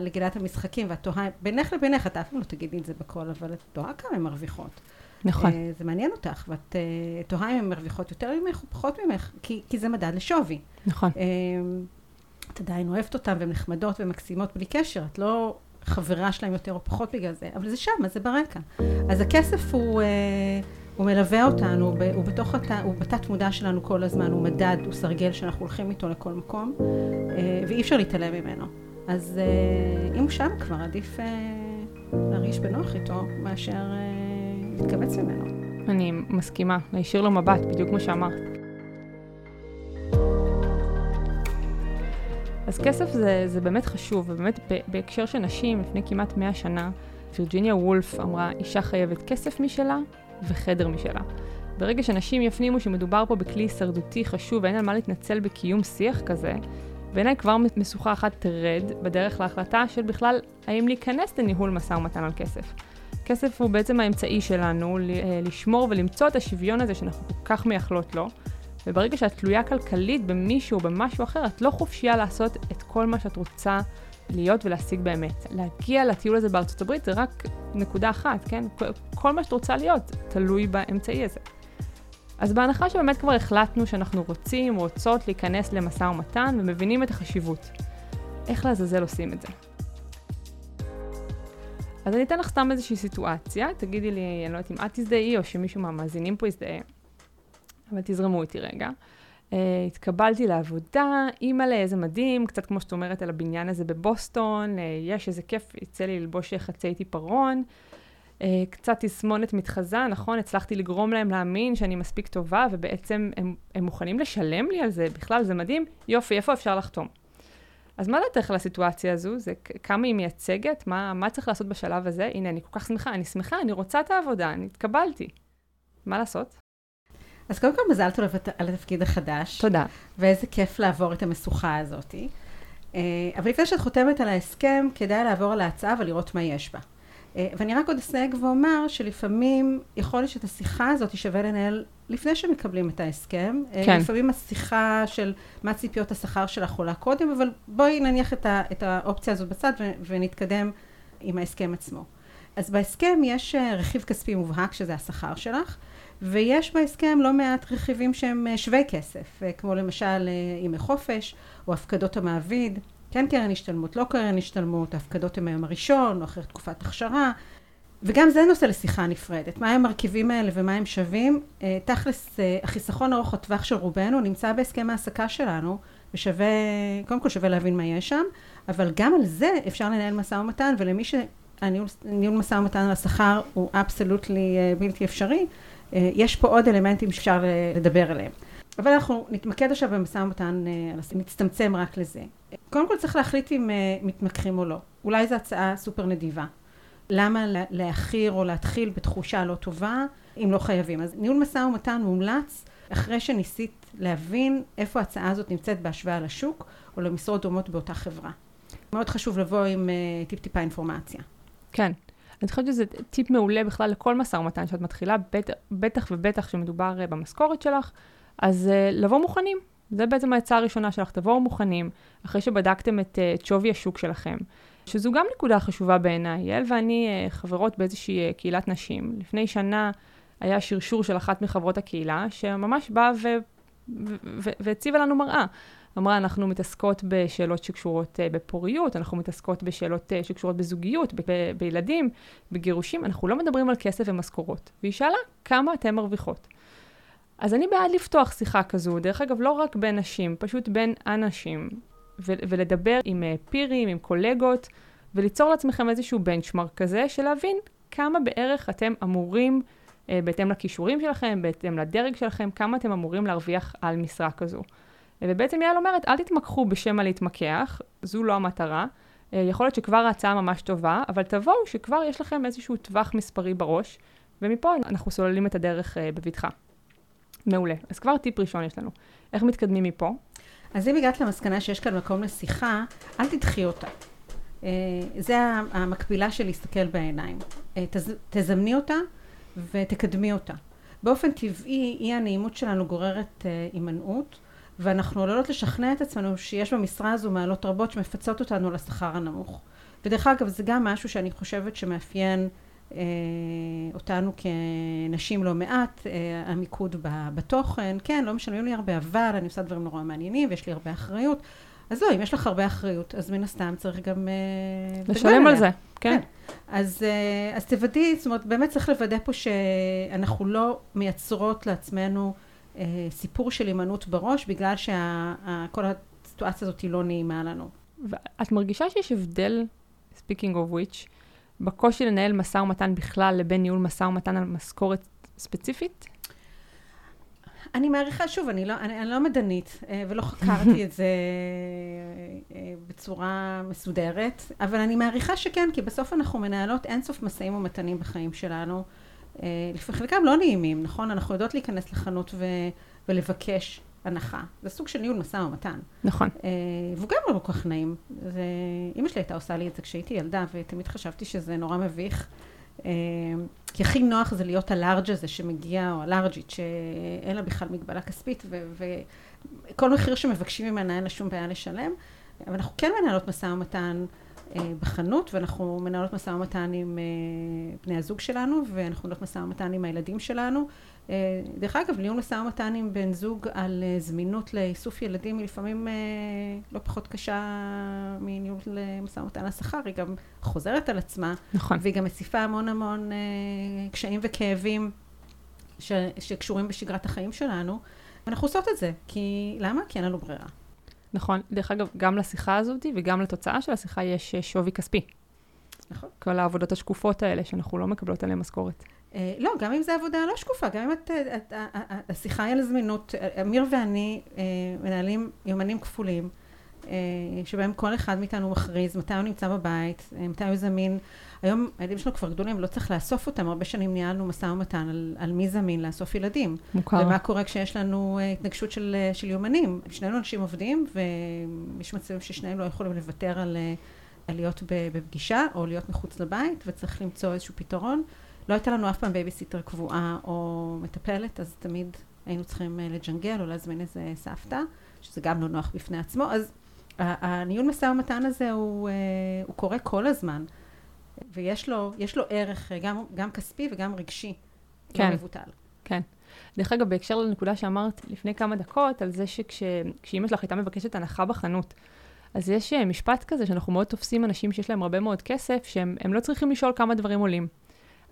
לגידת המשחקים, ואת תוהה, בינך לבינך, את אף פעם לא תגידי את זה בקול, אבל את תוהה כמה הן מרוויחות. נכון. Uh, זה מעניין אותך, ואת uh, תוהה אם הן מרוויחות יותר ממך או פחות ממך, כי, כי זה מדד לשווי. נכון. Uh, את עדיין אוהבת אותן, והן נחמדות ומקסימות בלי קשר, את לא חברה שלהן יותר או פחות בגלל זה, אבל זה שם, זה ברקע. אז הכסף הוא, הוא מלווה אותנו, הוא, הוא בתוך, הת, הוא בתת מודע שלנו כל הזמן, הוא מדד, הוא סרגל שאנחנו הולכים איתו לכל מקום, ואי אפשר להתעלם ממנו. אז אם הוא שם כבר, עדיף להרגיש בנוח איתו, מאשר להתכווץ ממנו. אני מסכימה, להישיר לו מבט, בדיוק כמו שאמרת. אז כסף זה, זה באמת חשוב, ובאמת בהקשר של נשים, לפני כמעט 100 שנה, וירג'יניה וולף אמרה, אישה חייבת כסף משלה וחדר משלה. ברגע שנשים יפנימו שמדובר פה בכלי הישרדותי חשוב ואין על מה להתנצל בקיום שיח כזה, בעיניי כבר משוכה אחת תרד בדרך להחלטה של בכלל האם להיכנס לניהול משא ומתן על כסף. כסף הוא בעצם האמצעי שלנו אה, לשמור ולמצוא את השוויון הזה שאנחנו כל כך מייחלות לו, וברגע שאת תלויה כלכלית במישהו או במשהו אחר, את לא חופשייה לעשות את כל מה שאת רוצה להיות ולהשיג באמת. להגיע לטיול הזה בארצות הברית זה רק נקודה אחת, כן? כל מה שאת רוצה להיות תלוי באמצעי הזה. אז בהנחה שבאמת כבר החלטנו שאנחנו רוצים, רוצות להיכנס למשא ומתן ומבינים את החשיבות, איך לעזאזל עושים את זה? אז אני אתן לך סתם איזושהי סיטואציה, תגידי לי, אני לא יודעת אם את תזדהי או שמישהו מהמאזינים פה יזדהה, אבל תזרמו איתי רגע. Uh, התקבלתי לעבודה, אימא'לה, איזה מדהים, קצת כמו שאת אומרת על הבניין הזה בבוסטון, uh, יש איזה כיף, יצא לי ללבוש חצי עיפרון. Uh, קצת תסמונת מתחזה, נכון? הצלחתי לגרום להם להאמין שאני מספיק טובה, ובעצם הם, הם מוכנים לשלם לי על זה, בכלל זה מדהים, יופי, איפה אפשר לחתום? אז מה דעתך על הסיטואציה הזו? זה כמה היא מייצגת? מה, מה צריך לעשות בשלב הזה? הנה, אני כל כך שמחה, אני שמחה, אני רוצה את העבודה, אני התקבלתי. מה לעשות? אז קודם כל מזל טוב על התפקיד החדש. תודה. ואיזה כיף לעבור את המשוכה הזאת. אה, אבל לפני שאת חותמת על ההסכם, כדאי לעבור על ההצעה ולראות מה יש בה. אה, ואני רק עוד אסייג ואומר שלפעמים יכול להיות שאת השיחה הזאת שווה לנהל לפני שמקבלים את ההסכם. אה, כן. לפעמים השיחה של מה ציפיות השכר שלך עולה קודם, אבל בואי נניח את, ה, את האופציה הזאת בצד ונתקדם עם ההסכם עצמו. אז בהסכם יש רכיב כספי מובהק שזה השכר שלך. ויש בהסכם לא מעט רכיבים שהם אה, שווי כסף, אה, כמו למשל אה, ימי חופש, או הפקדות המעביד, כן קרן השתלמות, לא קרן השתלמות, ההפקדות הן היום הראשון, או אחרי תקופת הכשרה, וגם זה נושא לשיחה נפרדת. מה הם המרכיבים האלה ומה הם שווים? תכלס, החיסכון ארוך הטווח של רובנו נמצא בהסכם ההעסקה שלנו, ושווה, קודם כל שווה להבין מה יש שם, אבל גם על זה אפשר לנהל משא ומתן, ולמי שניהול משא ומתן על השכר הוא אבסולוטלי בלתי אפשרי, אה, יש פה עוד אלמנטים שאפשר אה, לדבר עליהם. אבל אנחנו נתמקד עכשיו במשא ומתן, אה, נצטמצם רק לזה. קודם כל צריך להחליט אם מתמקחים או לא. אולי זו הצעה סופר נדיבה. למה להכיר או להתחיל בתחושה לא טובה אם לא חייבים? אז ניהול משא ומתן מומלץ אחרי שניסית להבין איפה ההצעה הזאת נמצאת בהשוואה לשוק או למשרות דומות באותה חברה. מאוד חשוב לבוא עם טיפ-טיפה אינפורמציה. כן. אני חושבת שזה טיפ מעולה בכלל לכל משא ומתן שאת מתחילה, בטח, בטח ובטח כשמדובר uh, במשכורת שלך, אז uh, לבוא מוכנים. זה בעצם העצה הראשונה שלך, תבואו מוכנים, אחרי שבדקתם את, uh, את שווי השוק שלכם. שזו גם נקודה חשובה בעיניי. יעל ואני uh, חברות באיזושהי uh, קהילת נשים. לפני שנה היה שרשור של אחת מחברות הקהילה, שממש באה והציבה לנו מראה. אמרה, אנחנו מתעסקות בשאלות שקשורות בפוריות, אנחנו מתעסקות בשאלות שקשורות בזוגיות, ב- בילדים, בגירושים, אנחנו לא מדברים על כסף ומשכורות. והיא שאלה, כמה אתן מרוויחות? אז אני בעד לפתוח שיחה כזו, דרך אגב, לא רק בין נשים, פשוט בין אנשים, ולדבר עם uh, פירים, עם קולגות, וליצור לעצמכם איזשהו בנצ'מרק כזה, של להבין כמה בערך אתם אמורים, uh, בהתאם לכישורים שלכם, בהתאם לדרג שלכם, כמה אתם אמורים להרוויח על משרה כזו. ובעצם יעל אומרת, אל תתמקחו בשם הלהתמקח, זו לא המטרה. אה, יכול להיות שכבר ההצעה ממש טובה, אבל תבואו שכבר יש לכם איזשהו טווח מספרי בראש, ומפה אנחנו סוללים את הדרך אה, בבטחה. מעולה. אז כבר טיפ ראשון יש לנו. איך מתקדמים מפה? אז אם הגעת למסקנה שיש כאן מקום לשיחה, אל תדחי אותה. אה, זה המקבילה של להסתכל בעיניים. תזמני אותה ותקדמי אותה. באופן טבעי, אי הנעימות שלנו גוררת הימנעות, ואנחנו עלולות לשכנע את עצמנו שיש במשרה הזו מעלות רבות שמפצות אותנו על השכר הנמוך. ודרך אגב, זה גם משהו שאני חושבת שמאפיין אה, אותנו כנשים לא מעט, אה, המיקוד בתוכן, כן, לא משלמים לי הרבה, אבל אני עושה דברים נורא מעניינים ויש לי הרבה אחריות. אז לא, אם יש לך הרבה אחריות, אז מן הסתם צריך גם... אה, לשלם על זה, כן. כן. אז, אה, אז תוודאי, זאת אומרת, באמת צריך לוודא פה שאנחנו לא מייצרות לעצמנו אה, סיפור של הימנעות בראש, בגלל שכל הסיטואציה הזאת היא לא נעימה לנו. ואת מרגישה שיש הבדל, speaking of which, בקושי לנהל משא ומתן בכלל לבין ניהול משא ומתן על משכורת ספציפית? אני מעריכה, שוב, אני לא, אני, אני לא מדענית אה, ולא חקרתי את זה אה, בצורה מסודרת, אבל אני מעריכה שכן, כי בסוף אנחנו מנהלות אינסוף משאים ומתנים בחיים שלנו. חלקם לא נעימים, נכון? אנחנו יודעות להיכנס לחנות ו, ולבקש הנחה. זה סוג של ניהול משא ומתן. נכון. אה, והוא גם לא כל כך נעים. זה... אימא שלי הייתה עושה לי את זה כשהייתי ילדה, ותמיד חשבתי שזה נורא מביך. אה, כי הכי נוח זה להיות הלארג' הזה שמגיע, או הלארג'ית, שאין לה בכלל מגבלה כספית, וכל מחיר שמבקשים ממנה אין לה שום בעיה לשלם. אבל אנחנו כן מנהלות משא ומתן בחנות, ואנחנו מנהלות משא ומתן עם אה, בני הזוג שלנו, ואנחנו מנהלות משא ומתן עם הילדים שלנו. אה, דרך אגב, ניהול משא ומתן עם בן זוג על זמינות לאיסוף ילדים היא לפעמים לא פחות קשה מניהול משא ומתן השכר, היא גם חוזרת על עצמה. נכון. והיא גם מציפה המון המון קשיים וכאבים ש, שקשורים בשגרת החיים שלנו. ואנחנו עושות את זה, כי למה? כי אין לנו ברירה. נכון. דרך אגב, גם לשיחה הזאת וגם לתוצאה של השיחה יש אה, שווי כספי. נכון. כל העבודות השקופות האלה, שאנחנו לא מקבלות עליהן משכורת. אה, לא, גם אם זו עבודה לא שקופה, גם אם את, את, השיחה היא על זמינות, אמיר ואני אה, מנהלים יומנים כפולים, שבהם כל אחד מאיתנו מכריז מתי הוא נמצא בבית, מתי הוא זמין. היום הילדים שלנו כבר גדולים, לא צריך לאסוף אותם, הרבה שנים ניהלנו משא ומתן על, על מי זמין לאסוף ילדים. מוכר. ומה קורה כשיש לנו uh, התנגשות של, של יומנים. שנינו אנשים עובדים, ויש מצבים ששנינו לא יכולים לוותר על, על להיות בפגישה, או להיות מחוץ לבית, וצריך למצוא איזשהו פתרון. לא הייתה לנו אף פעם בייביסיטר קבועה או מטפלת, אז תמיד היינו צריכים לג'נגל או להזמין איזה סבתא, שזה גם לא נוח בפני עצמו. אז הניהול משא ומתן הזה הוא, uh, הוא קורה כל הזמן. ויש לו, לו ערך גם, גם כספי וגם רגשי. לא כן. לא מבוטל. כן. דרך אגב, בהקשר לנקודה שאמרת לפני כמה דקות, על זה שכשאימא שלך הייתה מבקשת הנחה בחנות, אז יש אה, משפט כזה שאנחנו מאוד תופסים אנשים שיש להם הרבה מאוד כסף, שהם לא צריכים לשאול כמה דברים עולים.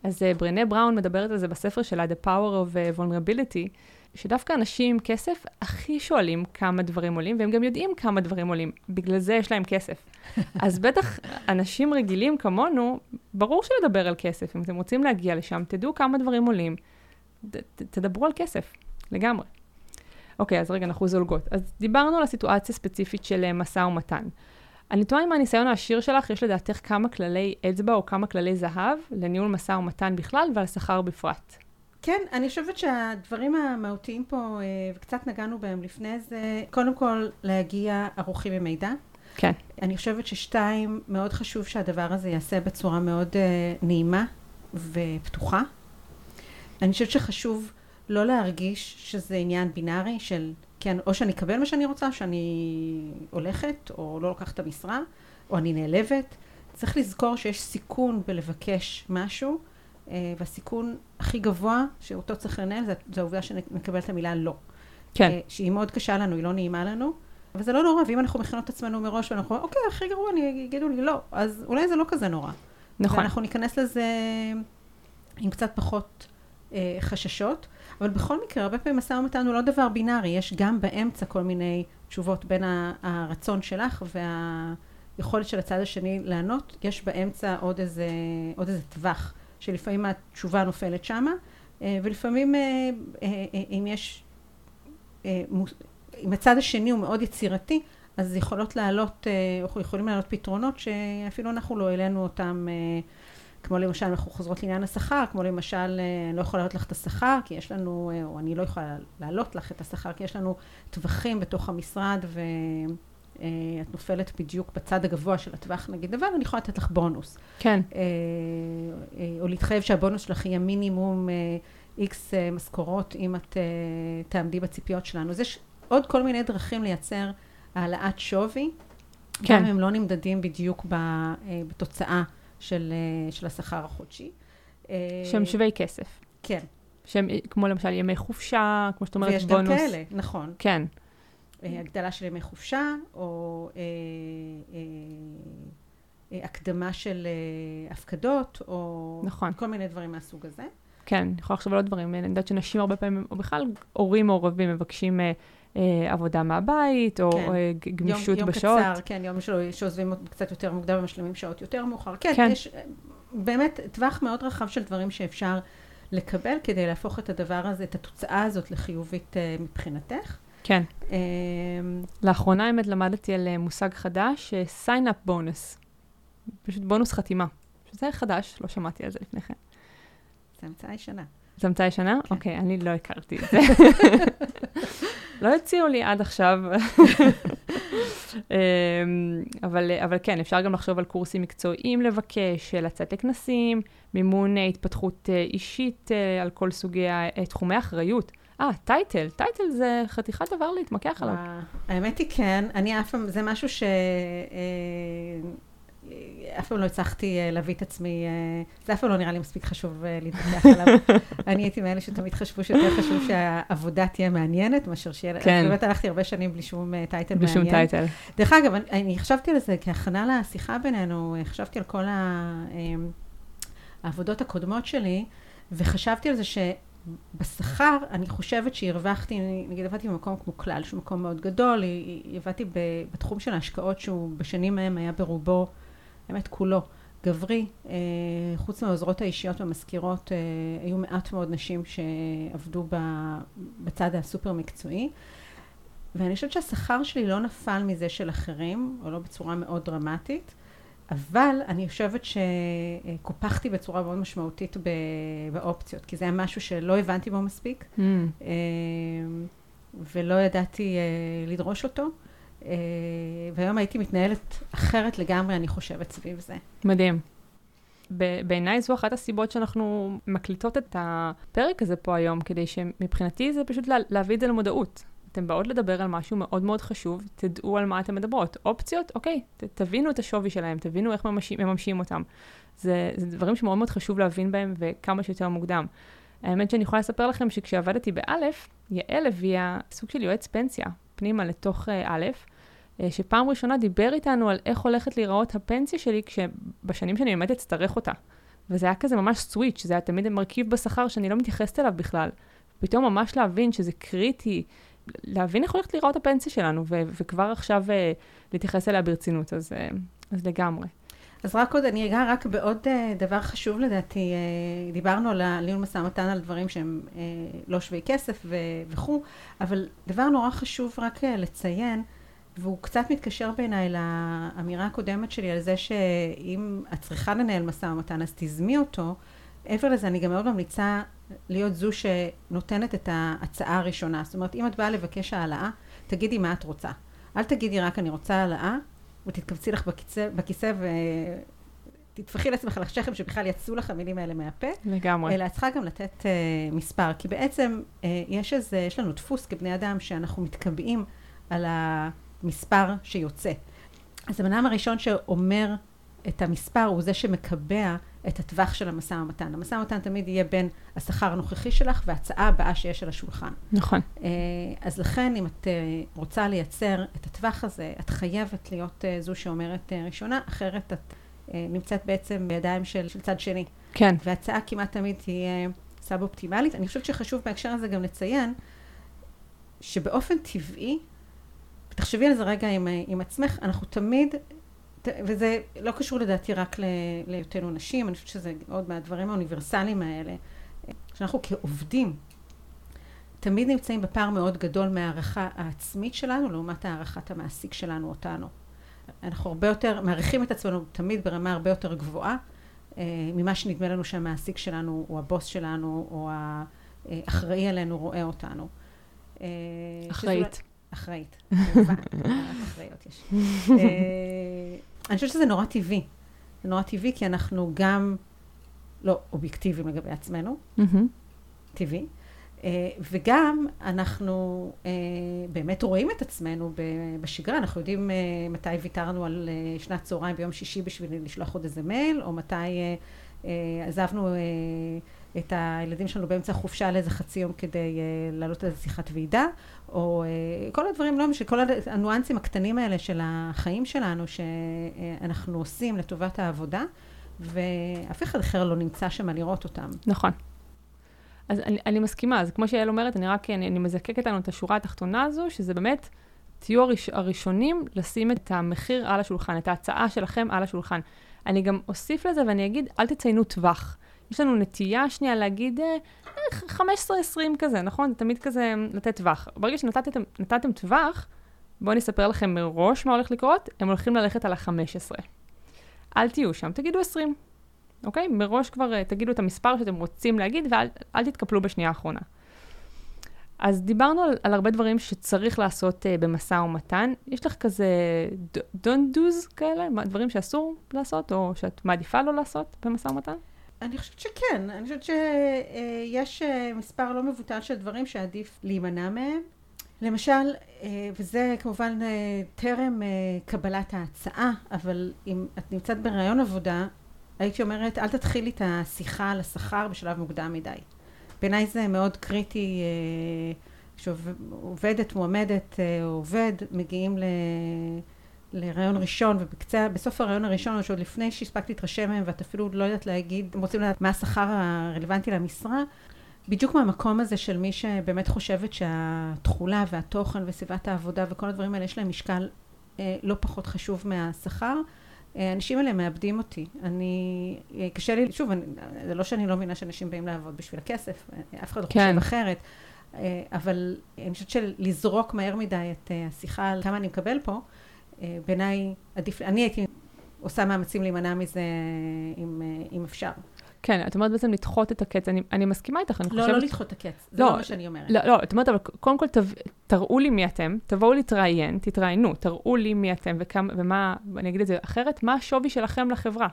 אז ברנה בראון מדברת על זה בספר שלה, The Power of Vulnerability, שדווקא אנשים עם כסף הכי שואלים כמה דברים עולים, והם גם יודעים כמה דברים עולים, בגלל זה יש להם כסף. אז בטח אנשים רגילים כמונו, ברור שלדבר על כסף, אם אתם רוצים להגיע לשם, תדעו כמה דברים עולים, ת, ת, תדברו על כסף, לגמרי. אוקיי, אז רגע, אנחנו זולגות. אז דיברנו על הסיטואציה הספציפית של אה, משא ומתן. אני תוהה אם הניסיון העשיר שלך, יש לדעתך כמה כללי אצבע או כמה כללי זהב לניהול משא ומתן בכלל ועל שכר בפרט. כן, אני חושבת שהדברים המהותיים פה, אה, וקצת נגענו בהם לפני זה, קודם כל להגיע ערוכים עם מידע. כן. אני חושבת ששתיים, מאוד חשוב שהדבר הזה ייעשה בצורה מאוד uh, נעימה ופתוחה. אני חושבת שחשוב לא להרגיש שזה עניין בינארי של, כן, או שאני אקבל מה שאני רוצה, או שאני הולכת, או לא לוקחת את המשרה, או אני נעלבת. צריך לזכור שיש סיכון בלבקש משהו, uh, והסיכון הכי גבוה שאותו צריך לנהל, זה העובדה שנקבל את המילה לא. כן. Uh, שהיא מאוד קשה לנו, היא לא נעימה לנו. אבל זה לא נורא, ואם אנחנו מכינות את עצמנו מראש, ואנחנו אומרים, אוקיי, הכי גרוע, אני, יגידו לי לא, אז אולי זה לא כזה נורא. נכון. ואנחנו ניכנס לזה עם קצת פחות אה, חששות, אבל בכל מקרה, הרבה פעמים משא ומתן הוא לא דבר בינארי, יש גם באמצע כל מיני תשובות בין הרצון שלך והיכולת של הצד השני לענות, יש באמצע עוד איזה, עוד איזה טווח, שלפעמים התשובה נופלת שמה, אה, ולפעמים אה, אה, אם יש... אם הצד השני הוא מאוד יצירתי, אז יכולות לעלות, יכולים לעלות פתרונות שאפילו אנחנו לא העלינו אותם, כמו למשל, אנחנו חוזרות לעניין השכר, כמו למשל, אני לא יכולה להעלות לך את השכר, כי יש לנו, או אני לא יכולה להעלות לך את השכר, כי יש לנו טווחים בתוך המשרד, ואת נופלת בדיוק בצד הגבוה של הטווח נגיד, אבל אני יכולה לתת לך בונוס. כן. או להתחייב שהבונוס שלך יהיה מינימום איקס uh, משכורות אם את uh, תעמדי בציפיות שלנו. אז יש עוד כל מיני דרכים לייצר העלאת שווי, כן. גם אם הם לא נמדדים בדיוק ב, uh, בתוצאה של, uh, של השכר החודשי. שהם שווי כסף. כן. שהם כמו למשל ימי חופשה, כמו שאת אומרת, ויש בונוס. ויש גם כאלה, נכון. כן. הגדלה של ימי חופשה, או אה, אה, אה, הקדמה של אה, הפקדות, או נכון. כל מיני דברים מהסוג הזה. כן, אני יכולה לחשוב על עוד דברים. אני יודעת שנשים הרבה פעמים, או בכלל הורים מעורבים מבקשים אה, אה, עבודה מהבית, או כן. אה, גמישות יום, בשעות. יום קצר, כן, יום שלו, שעוזבים קצת יותר מוקדם ומשלימים שעות יותר מאוחר. כן, כן. יש אה, באמת טווח מאוד רחב של דברים שאפשר לקבל כדי להפוך את הדבר הזה, את התוצאה הזאת לחיובית אה, מבחינתך. כן. אה, לאחרונה האמת למדתי על אה, מושג חדש, אה, sign up bonus. פשוט בונוס חתימה. שזה חדש, לא שמעתי על זה לפני כן. זו המצאה ישנה. זו המצאה ישנה? כן. אוקיי, אני לא הכרתי את זה. לא הציעו לי עד עכשיו. אמ, אבל, אבל כן, אפשר גם לחשוב על קורסים מקצועיים לבקש, לצאת לכנסים, מימון אה, התפתחות אה, אישית אה, על כל סוגי אה, תחומי אחריות. אה, טייטל, טייטל זה חתיכת דבר להתמקח עליו. האמת היא כן, אני אף פעם, זה משהו ש... אה, אף פעם לא הצלחתי אה, להביא את עצמי, אה, זה אף פעם לא נראה לי מספיק חשוב אה, להתווכח עליו. אני הייתי מאלה שתמיד חשבו שיותר חשוב שהעבודה תהיה מעניינת, מאשר שיהיה... כן. באמת הלכתי הרבה שנים בלי שום אה, טייטל בלי מעניין. שום טייטל. דרך אגב, אני, אני חשבתי על זה כהכנה לשיחה בינינו, אה, חשבתי על כל אה, העבודות הקודמות שלי, וחשבתי על זה שבשכר, אני חושבת שהרווחתי, נגיד עבדתי במקום כמו כלל, שהוא מקום מאוד גדול, עבדתי בתחום של ההשקעות שהוא בשנים ההם היה ברובו, באמת כולו, גברי, אה, חוץ מהעוזרות האישיות והמזכירות, אה, היו מעט מאוד נשים שעבדו בצד הסופר מקצועי. ואני חושבת שהשכר שלי לא נפל מזה של אחרים, או לא בצורה מאוד דרמטית, אבל אני חושבת שקופחתי בצורה מאוד משמעותית ב- באופציות, כי זה היה משהו שלא הבנתי בו מספיק, Mm, אה, ולא ידעתי אה, לדרוש אותו, אה, והיום הייתי מתנהלת אחרת לגמרי, אני חושבת, סביב זה. מדהים. בעיניי זו אחת הסיבות שאנחנו מקליטות את הפרק הזה פה היום, כדי שמבחינתי זה פשוט לה, להביא את זה למודעות. אתן באות לדבר על משהו מאוד מאוד חשוב, תדעו על מה אתן מדברות. אופציות, אוקיי, ת, תבינו את השווי שלהם, תבינו איך ממשים, מממשים אותם. זה, זה דברים שמאוד מאוד חשוב להבין בהם וכמה שיותר מוקדם. האמת שאני יכולה לספר לכם שכשעבדתי באלף, יעל הביאה סוג של יועץ פנסיה פנימה לתוך אה, א', אה, שפעם ראשונה דיבר איתנו על איך הולכת להיראות הפנסיה שלי כשבשנים שאני באמת אצטרך אותה. וזה היה כזה ממש סוויץ', זה היה תמיד מרכיב בשכר שאני לא מתייחסת אליו בכלל. פתאום ממש להבין שזה קריטי, להבין איך הולכת להיראות הפנסיה שלנו, ו- וכבר עכשיו אה, להתייחס אליה ברצינות, אז, אה, אז לגמרי. אז רק עוד, אני אגע רק בעוד uh, דבר חשוב לדעתי, דיברנו על ניהול משא ומתן על דברים שהם לא שווי כסף וכו', אבל דבר נורא חשוב רק לציין, והוא קצת מתקשר בעיניי לאמירה הקודמת שלי על זה שאם את צריכה לנהל משא ומתן אז תזמי אותו, מעבר לזה אני גם מאוד ממליצה להיות זו שנותנת את ההצעה הראשונה, זאת אומרת אם את באה לבקש העלאה, תגידי מה את רוצה. אל תגידי רק אני רוצה העלאה, ותתכווצי לך בכיסא, בכיסא ותטפחי לעצמך על השכם שבכלל יצאו לך המילים האלה מהפה. לגמרי. אלא את צריכה גם לתת uh, מספר, כי בעצם uh, יש איזה, יש לנו דפוס כבני אדם שאנחנו מתקבעים על המספר שיוצא. אז הבן אדם הראשון שאומר את המספר הוא זה שמקבע את הטווח של המשא ומתן. המשא ומתן תמיד יהיה בין השכר הנוכחי שלך וההצעה הבאה שיש על השולחן. נכון. Uh, אז לכן, אם את uh, רוצה לייצר את הטווח הזה, את חייבת להיות uh, זו שאומרת ראשונה, אחרת את נמצאת בעצם בידיים של, של צד שני. כן. וההצעה כמעט תמיד תהיה סאב-אופטימלית. אני חושבת שחשוב בהקשר הזה גם לציין שבאופן טבעי, תחשבי על זה רגע עם, עם עצמך, אנחנו תמיד, וזה לא קשור לדעתי רק להיותנו נשים, אני חושבת שזה עוד מהדברים האוניברסליים האלה, שאנחנו כעובדים תמיד נמצאים בפער מאוד גדול מהערכה העצמית שלנו לעומת הערכת המעסיק שלנו אותנו. אנחנו הרבה יותר, מעריכים את עצמנו תמיד ברמה הרבה יותר גבוהה אה, ממה שנדמה לנו שהמעסיק שלנו, או הבוס שלנו, או האחראי עלינו רואה אותנו. אה, אחראית. אולי- אחראית, כמובן, אחראיות יש. אני חושבת שזה נורא טבעי. זה נורא טבעי כי אנחנו גם לא אובייקטיביים לגבי עצמנו, מהמם. טבעי. אה, וגם אנחנו אה, באמת רואים את עצמנו בשגרה, אנחנו יודעים אה, מתי ויתרנו על שנת צהריים ביום שישי בשביל לשלוח עוד איזה מייל, או מתי עזבנו את הילדים שלנו באמצע החופשה לאיזה חצי יום כדי לעלות איזה שיחת ועידה, או כל הדברים, לא משנה, כל הניואנסים הקטנים האלה של החיים שלנו שאנחנו עושים לטובת העבודה, ואף אחד אחר לא נמצא שם לראות אותם. נכון. אז אני, אני מסכימה, אז כמו שיעל אומרת, אני רק, אני, אני מזקקת לנו את השורה התחתונה הזו, שזה באמת, תהיו הראש, הראשונים לשים את המחיר על השולחן, את ההצעה שלכם על השולחן. אני גם אוסיף לזה ואני אגיד, אל תציינו טווח. יש לנו נטייה שנייה להגיד, אה, 15-20 כזה, נכון? זה תמיד כזה לתת טווח. ברגע שנתתם טווח, בואו אני אספר לכם מראש מה הולך לקרות, הם הולכים ללכת על ה-15. אל תהיו שם, תגידו 20. אוקיי? מראש כבר uh, תגידו את המספר שאתם רוצים להגיד ואל תתקפלו בשנייה האחרונה. אז דיברנו על, על הרבה דברים שצריך לעשות uh, במשא ומתן. יש לך כזה don't do's כאלה, דברים שאסור לעשות או שאת מעדיפה לא לעשות במשא ומתן? אני חושבת שכן, אני חושבת שיש uh, מספר לא מבוטל של דברים שעדיף להימנע מהם. למשל, וזה כמובן טרם קבלת ההצעה, אבל אם את נמצאת בראיון עבודה, הייתי אומרת, אל תתחילי את השיחה על השכר בשלב מוקדם מדי. בעיניי זה מאוד קריטי אה, שעובדת, מועמדת אה, עובד, מגיעים ל... להיריון ראשון, ובסוף ההיריון הראשון, או שעוד לפני שהספקתי להתרשם מהם, ואת אפילו לא יודעת להגיד, הם רוצים לדעת מה השכר הרלוונטי למשרה, בדיוק מהמקום הזה של מי שבאמת חושבת שהתכולה והתוכן וסביבת העבודה וכל הדברים האלה, יש להם משקל אה, לא פחות חשוב מהשכר. האנשים האלה מאבדים אותי. אני, קשה לי, שוב, אני, זה לא שאני לא מבינה שאנשים באים לעבוד בשביל הכסף, אף אחד לא כן. חושב אחרת, אבל אני חושבת שלזרוק מהר מדי את השיחה על כמה אני מקבל פה, בעיניי עדיף, אני הייתי עושה מאמצים להימנע מזה אם, אם אפשר. כן, את אומרת בעצם לדחות את הקץ, אני, אני מסכימה איתך, אני לא, חושבת... לא, לא לדחות את הקץ, זה לא, לא מה שאני אומרת. לא, לא, את אומרת, אבל קודם כל תב, תראו לי מי אתם, תבואו להתראיין, תתראיינו, תראו לי מי אתם וכמה, ומה, אני אגיד את זה אחרת, מה השווי שלכם לחברה?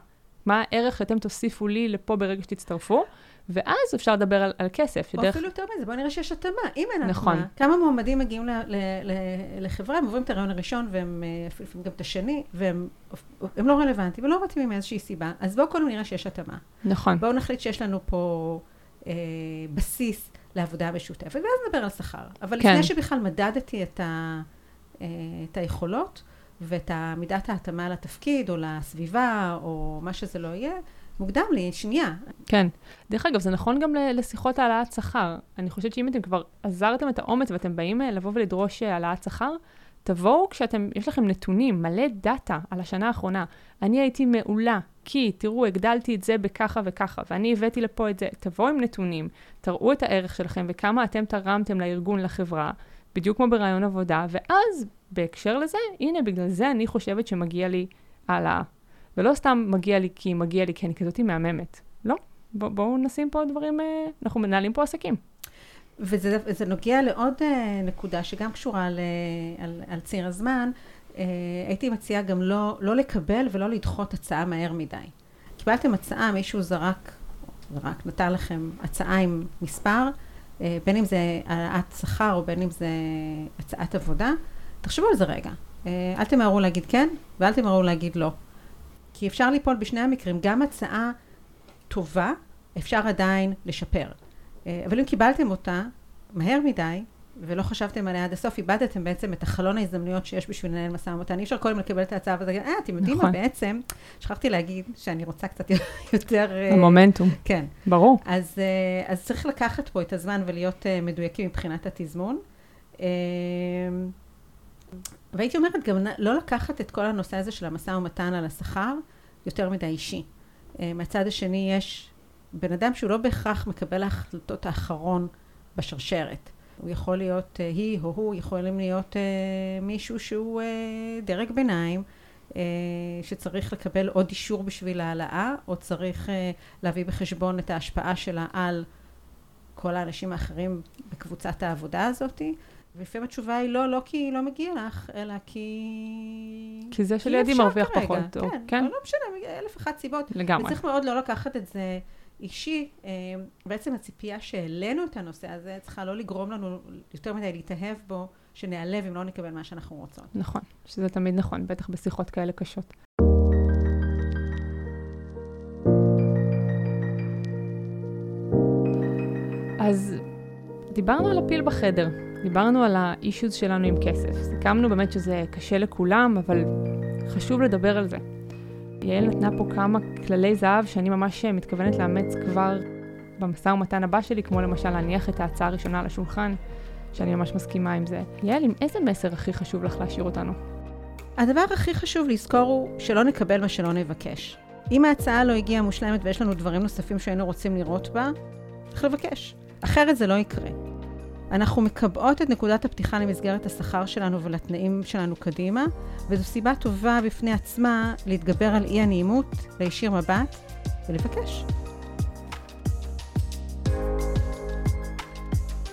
מה הערך שאתם תוסיפו לי לפה ברגע שתצטרפו? ואז אפשר לדבר על, על כסף. או שדרך... אפילו יותר מזה, בואו נראה שיש התאמה. אם אין נכון. התאמה, כמה מועמדים מגיעים ל, ל, ל, לחברה, הם עוברים את הרעיון הראשון, והם אה, לפעמים גם את השני, והם לא רלוונטיים, ולא מתאימים מאיזושהי סיבה, אז בואו קודם נראה שיש התאמה. נכון. בואו נחליט שיש לנו פה אה, בסיס לעבודה משותפת, ואז נדבר על שכר. אבל כן. לפני שבכלל מדדתי את, ה, אה, את היכולות, ואת מידת ההתאמה לתפקיד, או לסביבה, או מה שזה לא יהיה, מוקדם לי, שנייה. כן. דרך אגב, זה נכון גם לשיחות העלאת שכר. אני חושבת שאם אתם כבר עזרתם את האומץ ואתם באים אה, לבוא ולדרוש אה, העלאת שכר, תבואו כשאתם, יש לכם נתונים, מלא דאטה על השנה האחרונה. אני הייתי מעולה, כי תראו, הגדלתי את זה בככה וככה, ואני הבאתי לפה את זה. תבואו עם נתונים, תראו את הערך שלכם וכמה אתם תרמתם לארגון, לחברה, בדיוק כמו ברעיון עבודה, ואז בהקשר לזה, הנה, בגלל זה אני חושבת שמגיע לי העלאה. ולא סתם מגיע לי כי מגיע לי כי אני כזאתי מהממת. לא, בואו בוא נשים פה דברים, אה, אנחנו מנהלים פה עסקים. וזה נוגע לעוד אה, נקודה שגם קשורה ל, על, על ציר הזמן. אה, הייתי מציעה גם לא, לא לקבל ולא לדחות הצעה מהר מדי. קיבלתם הצעה, מישהו זרק, זרק, נתן לכם הצעה עם מספר, בין אם זה העלאת שכר או בין אם זה הצעת עבודה, תחשבו על זה רגע. אל תמהרו להגיד כן ואל תמהרו להגיד לא. כי אפשר ליפול בשני המקרים, גם הצעה טובה, אפשר עדיין לשפר. אה, אבל אם קיבלתם אותה מהר מדי, ולא חשבתם עליה עד הסוף, איבדתם בעצם את החלון ההזדמנויות שיש בשביל לנהל משא ומתן. אי אפשר קודם לקבל את ההצעה ולהגיד, אה, אתם יודעים נכון. מה בעצם? שכחתי להגיד שאני רוצה קצת יותר... אה, המומנטום. כן. ברור. אז, אה, אז צריך לקחת פה את הזמן ולהיות מדויקים מבחינת התזמון. והייתי אומרת גם לא לקחת את כל הנושא הזה של המשא ומתן על השכר יותר מדי אישי. אה, מהצד השני יש בן אדם שהוא לא בהכרח מקבל ההחלטות האחרון בשרשרת. הוא יכול להיות, אה, היא או הוא יכולים להיות אה, מישהו שהוא דרג ביניים, שצריך לקבל עוד אישור בשביל העלאה, או צריך להביא בחשבון את ההשפעה שלה על כל האנשים האחרים בקבוצת העבודה הזאתי. ולפעמים התשובה היא לא, לא כי לא מגיע לך, אלא כי... כי זה שלידי מרוויח פחות. כן, או, כן? לא, לא משנה, אלף אחת סיבות. לגמרי. וצריך מאוד לא לקחת את זה אישי, אה, בעצם הציפייה שהעלינו את הנושא הזה צריכה לא לגרום לנו יותר מדי להתאהב בו, שנעלב אם לא נקבל מה שאנחנו רוצות. נכון, שזה תמיד נכון, בטח בשיחות כאלה קשות. אז דיברנו על הפיל בחדר, דיברנו על האישוז שלנו עם כסף. סיכמנו באמת שזה קשה לכולם, אבל חשוב לדבר על זה. יעל נתנה פה כמה כללי זהב שאני ממש מתכוונת לאמץ כבר במשא ומתן הבא שלי, כמו למשל להניח את ההצעה הראשונה על השולחן, שאני ממש מסכימה עם זה. יעל, עם איזה מסר הכי חשוב לך להשאיר אותנו? הדבר הכי חשוב לזכור הוא שלא נקבל מה שלא נבקש. אם ההצעה לא הגיעה מושלמת ויש לנו דברים נוספים שהיינו רוצים לראות בה, צריך לבקש. אחרת זה לא יקרה. אנחנו מקבעות את נקודת הפתיחה למסגרת השכר שלנו ולתנאים שלנו קדימה, וזו סיבה טובה בפני עצמה להתגבר על אי הנעימות, להישיר מבט ולבקש.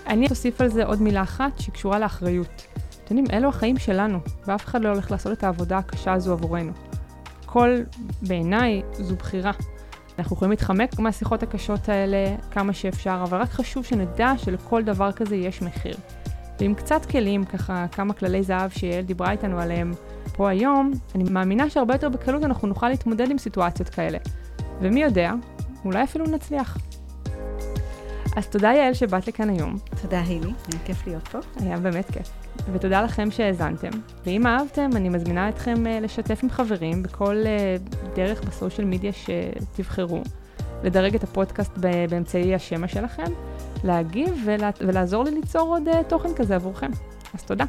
אני אוסיף על זה עוד מילה אחת שקשורה לאחריות. אתם יודעים, אלו החיים שלנו, ואף אחד לא הולך לעשות את העבודה הקשה הזו עבורנו. הכל, בעיניי, זו בחירה. אנחנו יכולים להתחמק מהשיחות הקשות האלה כמה שאפשר, אבל רק חשוב שנדע שלכל דבר כזה יש מחיר. ועם קצת כלים, ככה כמה כללי זהב שיעל דיברה איתנו עליהם פה היום, אני מאמינה שהרבה יותר בקלות אנחנו נוכל להתמודד עם סיטואציות כאלה. ומי יודע, אולי אפילו נצליח. אז תודה יעל שבאת לכאן היום. תודה הילי, היה כיף להיות פה. היה באמת כיף. ותודה לכם שהאזנתם. ואם אהבתם, אני מזמינה אתכם אה, לשתף עם חברים בכל אה, דרך בסושיאל מדיה שתבחרו, לדרג את הפודקאסט באמצעי השמע שלכם, להגיב ולעזור לי ליצור עוד אה, תוכן כזה עבורכם. אז תודה.